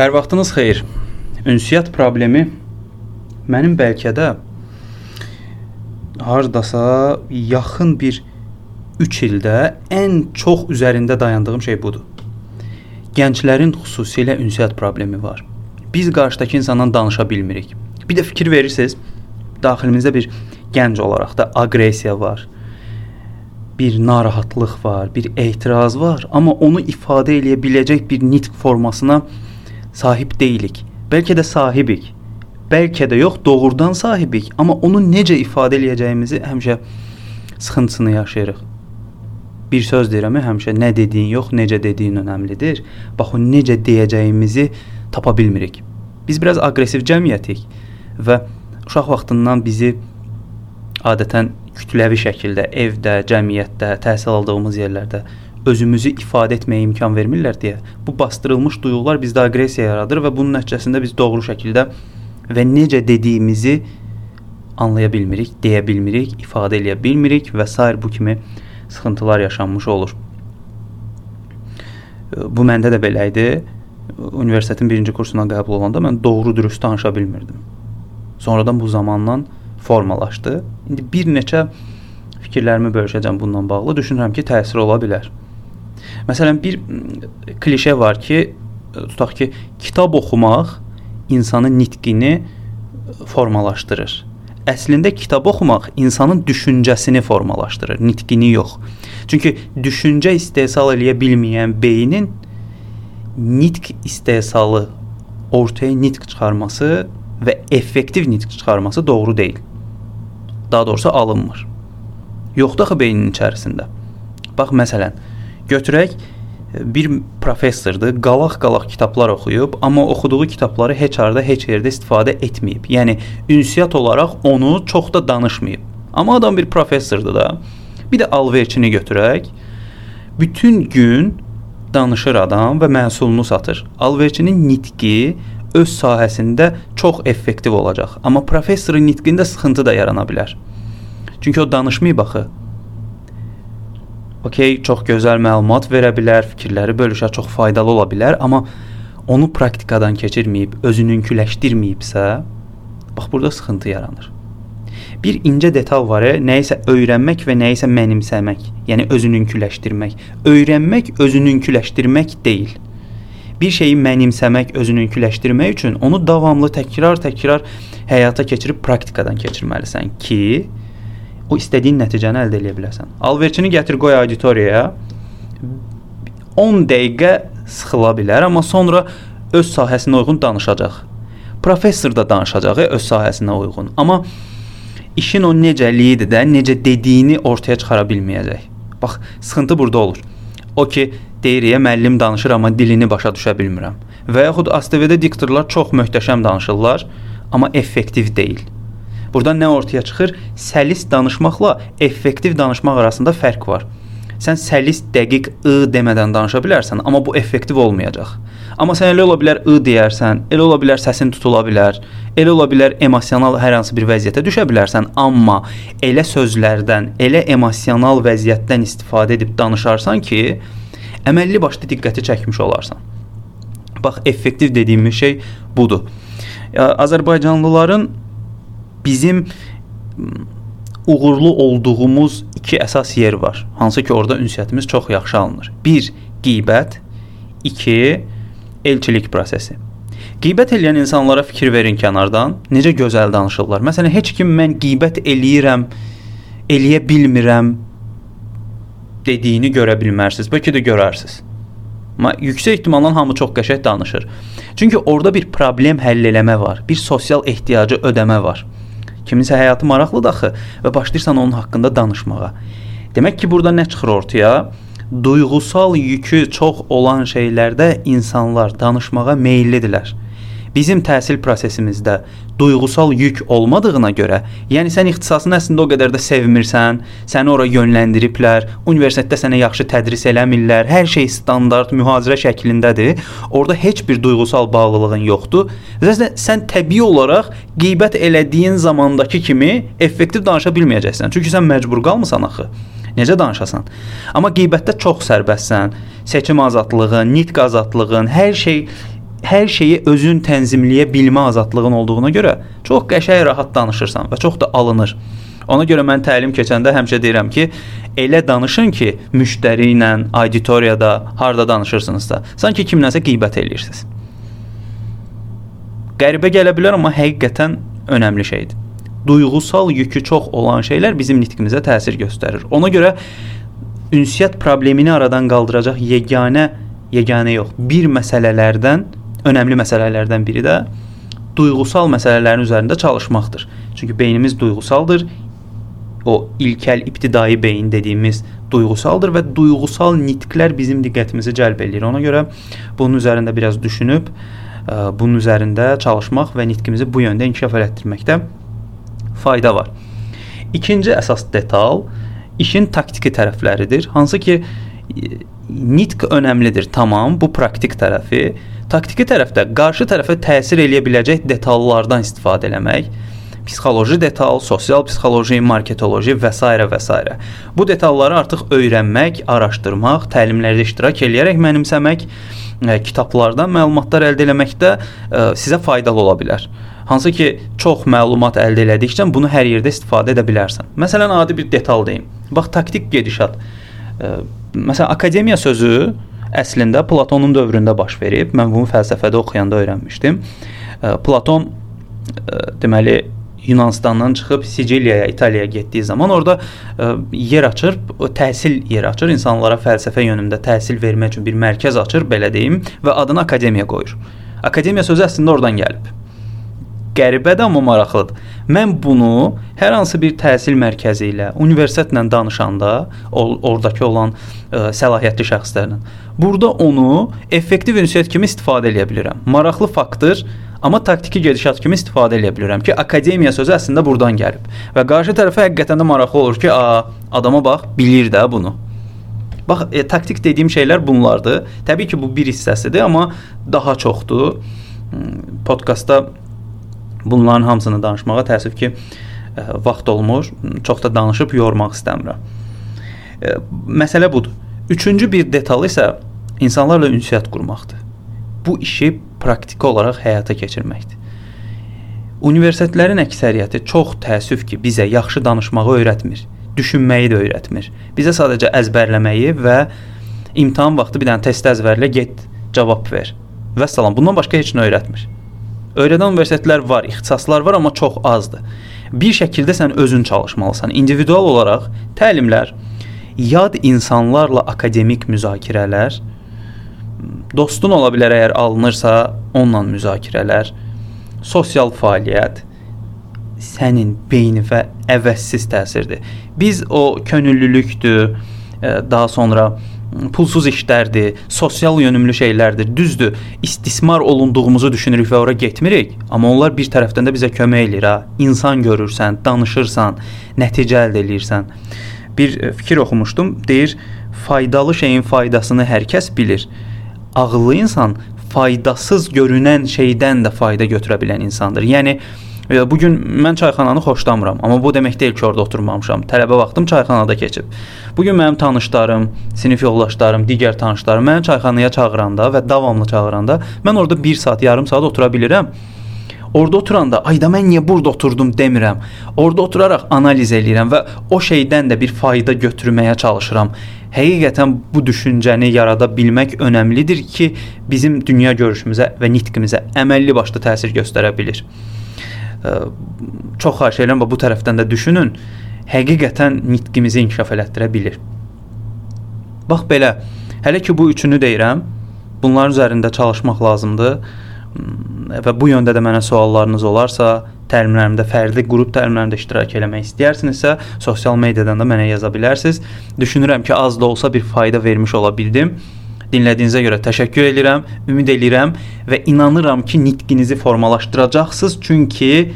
Hər vaxtınız xeyir. Ünsiyyət problemi mənim bəlkə də hardasa yaxın bir 3 ildə ən çox üzərində dayandığım şey budur. Gənclərin xüsusilə ünsiyyət problemi var. Biz qarşıdakı insandan danışa bilmirik. Bir də fikir verirsiniz, daxilimizdə bir gənc olaraq da aqressiya var. Bir narahatlıq var, bir etiraz var, amma onu ifadə eləyə biləcək bir nitq formasına sahib deyilik. Bəlkə də sahibik. Bəlkə də yox, doğrudan sahibik, amma onu necə ifadə eləyəcəyimizi həmişə sıxıntısını yaşayırıq. Bir söz deyirəm, həmişə nə dediyin yox, necə dediyin önəmlidir. Bax o necə deyəcəyimizi tapa bilmirik. Biz biraz aqressiv cəmiyyətik və uşaq vaxtından bizi adətən kütləvi şəkildə evdə, cəmiyyətdə, təhsil aldığımız yerlərdə özümüzü ifadə etməyə imkan vermirlər deyə bu bastırılmış duyğular bizdə aqressiya yaradır və bunun nəticəsində biz doğru şəkildə və necə dediyimizi anlaya bilmirik, deyə bilmirik, ifadə eləyə bilmirik və s. bu kimi sıxıntılar yaşanmış olur. Bu məndə də belə idi. Universitetin 1-ci kursuna qəbul olanda mən doğru dürüst danışa bilmirdim. Sonradan bu zamandan formalaşdı. İndi bir neçə fikirlərimi bölüşəcəm bununla bağlı. Düşünürəm ki, təsir ola bilər. Məsələn, bir klişe var ki, tutaq ki, kitab oxumaq insanın nitqini formalaşdırır. Əslində kitab oxumaq insanın düşüncəsini formalaşdırır, nitqini yox. Çünki düşüncə istehsal eləyə bilməyən beynin nitq istehsalı ortaya nitq çıxarması və effektiv nitq çıxarması doğru deyil. Daha doğrusu alınmır. Yoxdur axı beynin içərisində. Bax məsələn, götürək bir professordur, qalaq-qalaq kitablar oxuyub, amma oxuduğu kitabları heç harda, heç yerdə istifadə etməyib. Yəni ünsiyyət olaraq onu çox da danışmayıb. Amma adam bir professordur da. Bir də alverçini götürək. Bütün gün danışır adam və məhsulunu satır. Alverçinin nitqi öz sahəsində çox effektiv olacaq. Amma professorun nitqində sıxıntı da yarana bilər. Çünki o danışmayıb axı. Okay, çox gözəl məlumat verə bilər, fikirləri bölüşə çox faydalı ola bilər, amma onu praktikadan keçirməyib, özününküləşdirməyibsə, bax burada sıxıntı yaranır. Bir incə detal var, nəyisə öyrənmək və nəyisə mənimsəmək, yəni özününküləşdirmək. Öyrənmək özününküləşdirmək deyil bir şeyi mənimsəmək, özününküləşdirmək üçün onu davamlı təkrar-təkrar həyata keçirib praktikadan keçirməlisən ki, o istədiyin nəticəni əldə edə biləsən. Alverçini gətir qoy auditoriyaya. 10 dəqiqə sıxıla bilər, amma sonra öz sahəsinə uyğun danışacaq. Professor da danışacaq öz sahəsinə uyğun. Amma işin o necəliyidir də, necə dediyini ortaya çıxara bilməyəcək. Bax, sıxıntı burada olur. O ki, deyir ya müəllim danışır amma dilini başa düşə bilmirəm. Və yaxud ASTV-də diktorlar çox möhtəşəm danışırlar, amma effektiv deyil. Burada nə ortaya çıxır? Səlis danışmaqla effektiv danışmaq arasında fərq var. Sən səlis, dəqiq ı demədən danışa bilərsən, amma bu effektiv olmayacaq. Amma sən elə ola bilər ı deyərsən, elə ola bilər səsin tutula bilər, elə ola bilər emosional hər hansı bir vəziyyətə düşə bilərsən, amma elə sözlərdən, elə emosional vəziyyətdən istifadə edib danışarsan ki, əməlli başlı diqqəti çəkmiş olarsan. Bax, effektiv dediyimiz şey budur. Azərbaycanlıların bizim uğurlu olduğumuz iki əsas yer var. Hansı ki, orada ünsiyyətimiz çox yaxşı alınır. 1. Qeybət, 2. elçilik prosesi. Qeybət eləyən insanlara fikir verin kənardan. Necə gözəl danışırlar. Məsələn, heç kim mən qeybət eləyirəm, eləyə bilmirəm dediyini görə bilmərsiniz. Bəlkə də görərsiniz. Amma yüksək ehtimalla hamı çox qəşəng danışır. Çünki orada bir problem həll eləmə var, bir sosial ehtiyacı ödəmə var. Kiminsə həyatı maraqlıdır axı və başlayırsan onun haqqında danışmağa. Demək ki, burada nə çıxır ortaya? Duyğusal yükü çox olan şeylərdə insanlar danışmağa meyllidirlər bizim təhsil prosesimizdə duyğusal yük olmadığına görə, yəni sən ixtisasını əslində o qədər də sevmirsən, səni ora yönləndiriblər, universitetdə sənə yaxşı tədris eləmirlər, hər şey standart mühazirə şəklindədir. Orda heç bir duyğusal bağlılığın yoxdur. Və sən təbii olaraq qeybət elədiyin zamandakı kimi effektiv danışa bilməyəcəksən. Çünki sən məcbur qalmısan axı. Necə danışasan? Amma qeybətdə çox sərbəstsən. Seçim azadlığın, nitq azadlığın, hər şey hər şeyi özün tənzimləyə bilmə azadlığın olduğuna görə çox qəşəng rahat danışırsan və çox da alınır. Ona görə mən təlim keçəndə həmişə deyirəm ki, elə danışın ki, müştəri ilə, auditoriyada, harda danışırsınızsa, sanki kimlənsə qeybət eləyirsiniz. Qəribə gələ bilər, amma həqiqətən önəmli şeydir. Duyğusal yükü çox olan şeylər bizim nitqimizə təsir göstərir. Ona görə ünsiyyət problemini aradan qaldıracaq yeganə yeganə yox, bir məsələlərdən, önəmli məsələlərdən biri də duyğusal məsələlərin üzərində çalışmaqdır. Çünki beynimiz duyğusaldır. O ilkel ibtidai beyin dediyimiz duyğusaldır və duyğusal nitqlər bizim diqqətimizi cəlb eləyir. Ona görə bunun üzərində biraz düşünüb ə, bunun üzərində çalışmaq və nitqimizi bu yöndə inkişaf elətdirməkdə fayda var. İkinci əsas detal işin taktiki tərəfləridir. Hansı ki nitq önəmlidir. Tamam, bu praktik tərəfi. Taktiki tərəfdə qarşı tərəfə təsir eləyə biləcək detallardan istifadə etmək psixoloji detal, sosial psixoloji, marketoloji və s. və s. Bu detalları artıq öyrənmək, araşdırmaq, təlimlərdə iştirak eləyərək mənimsəmək, ə, kitablardan məlumatlar əldə etməkdə ə, sizə faydalı ola bilər. Hansı ki, çox məlumat əldə elədikcə bunu hər yerdə istifadə edə bilərsən. Məsələn, adi bir detal deyim. Bax, taktik gedişat. Ə, Məsələn, akademiya sözü əslində Platonun dövründə baş verib. Mən bunu fəlsəfədə oxuyanda öyrənmişdim. Platon deməli Yunanıstandan çıxıb Siciliyaya, İtaliyaya getdiyi zaman orada ə, yer açır, təhsil yeri açır, insanlara fəlsəfə yönündə təhsil vermək üçün bir mərkəz açır, belə deyim, və adını akademiya qoyur. Akademiya sözü əslində oradan gəlib qəribədir amma maraqlıdır. Mən bunu hər hansı bir təhsil mərkəzi ilə, universitetlə danışanda, oradakı olan ə, səlahiyyətli şəxslərlə, burada onu effektiv ünsiyyət kimi istifadə edə bilirəm. Maraqlı faktdır, amma taktiki gedişat kimi istifadə edə bilirəm ki, akademiya sözü əslində burdan gəlib. Və qarşı tərəfə həqiqətən də maraqlı olur ki, a, adama bax, bilir də bunu. Bax, e, taktik dediyim şeylər bunlardır. Təbii ki, bu bir hissəsidir, amma daha çoxdur. Hmm, podkastda Bunların hamısını danışmağa təəssüf ki, ə, e, vaxt olmur. Çox da danışıb yormaq istəmirəm. Ə, e, məsələ budur. Üçüncü bir detal isə insanlarla ünsiyyət qurmaqdır. Bu işi praktiki olaraq həyata keçirməkdir. Universitetlərin əksəriyyəti çox təəssüf ki, bizə yaxşı danışmağı öyrətmir, düşünməyi də öyrətmir. Bizə sadəcə əzbərləməyi və imtahan vaxtı bir dənə test əzbərlə get, cavab ver. Və salam. Bundan başqa heç nə öyrətmir. Öyrədən universitetlər var, ixtisaslar var, amma çox azdır. Bir şəkildə sən özün çalışmalısan. İndividual olaraq təlimlər, yad insanlarla akademik müzakirələr, dostun ola bilər əgər alınırsa, onunla müzakirələr, sosial fəaliyyət sənin beyninə əvəzsiz təsirdir. Biz o könüllülükdür, daha sonra pulsuz işlərdir, sosial yönümlü şeylərdir. Düzdür, istismar olunduğumuzu düşünürük və ora getmirik, amma onlar bir tərəfdən də bizə kömək eləyir ha. İnsan görürsən, danışırsan, nəticə əldə eləyirsən. Bir e, fikir oxumuşdum, deyir, faydalı şeyin faydasını hər kəs bilir. Ağıllı insan faydasız görünən şeydən də fayda götürə bilən insandır. Yəni Bu gün mən çayxananı xoşlamıram, amma bu demək deyil ki, orada oturmamışam. Tələbə vaxtım çayxanada keçib. Bu gün mənim tanışlarım, sinif yoldaşlarım, digər tanışlarım məni çayxanaya çağıranda və davamlı çağıranda mən orada 1 saat, yarım saat otura bilirəm. Orada oturanda, ayda mən niyə burada oturdum demirəm. Orada oturaraq analiz eləyirəm və o şeydən də bir fayda götürməyə çalışıram. Həqiqətən bu düşüncəni yarada bilmək önəmlidir ki, bizim dünya görüşümüzə və nitqimizə əməlli başlı təsir göstərə bilər çox xahiş edirəm bu tərəfdən də düşünün. Həqiqətən nitqimizi inkişaf elətdirə bilər. Bax belə. Hələ ki bu üçünü deyirəm. Bunların üzərində çalışmaq lazımdır. Və bu yöndə də mənə suallarınız olarsa, təlimlərimdə, fərdi qrup təlimlərində iştirak eləmək istəyərsinizsə, sosial mediadan da mənə yaza bilərsiniz. Düşünürəm ki, az da olsa bir fayda vermiş ola bildim. Dinlədiyinizə görə təşəkkür edirəm, ümid edirəm və inanıram ki, nitqinizi formalaşdıracaqsınız, çünki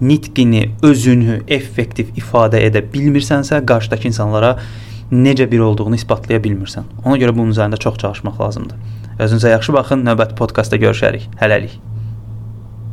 nitqini, özünü effektiv ifadə edə bilmirsənsə, qarşıdakı insanlara necə bir olduğunu isbatlaya bilmirsən. Ona görə bunun üzərində çox çalışmaq lazımdır. Özünüzə yaxşı baxın. Növbəti podkastda görüşərik. Hələlik.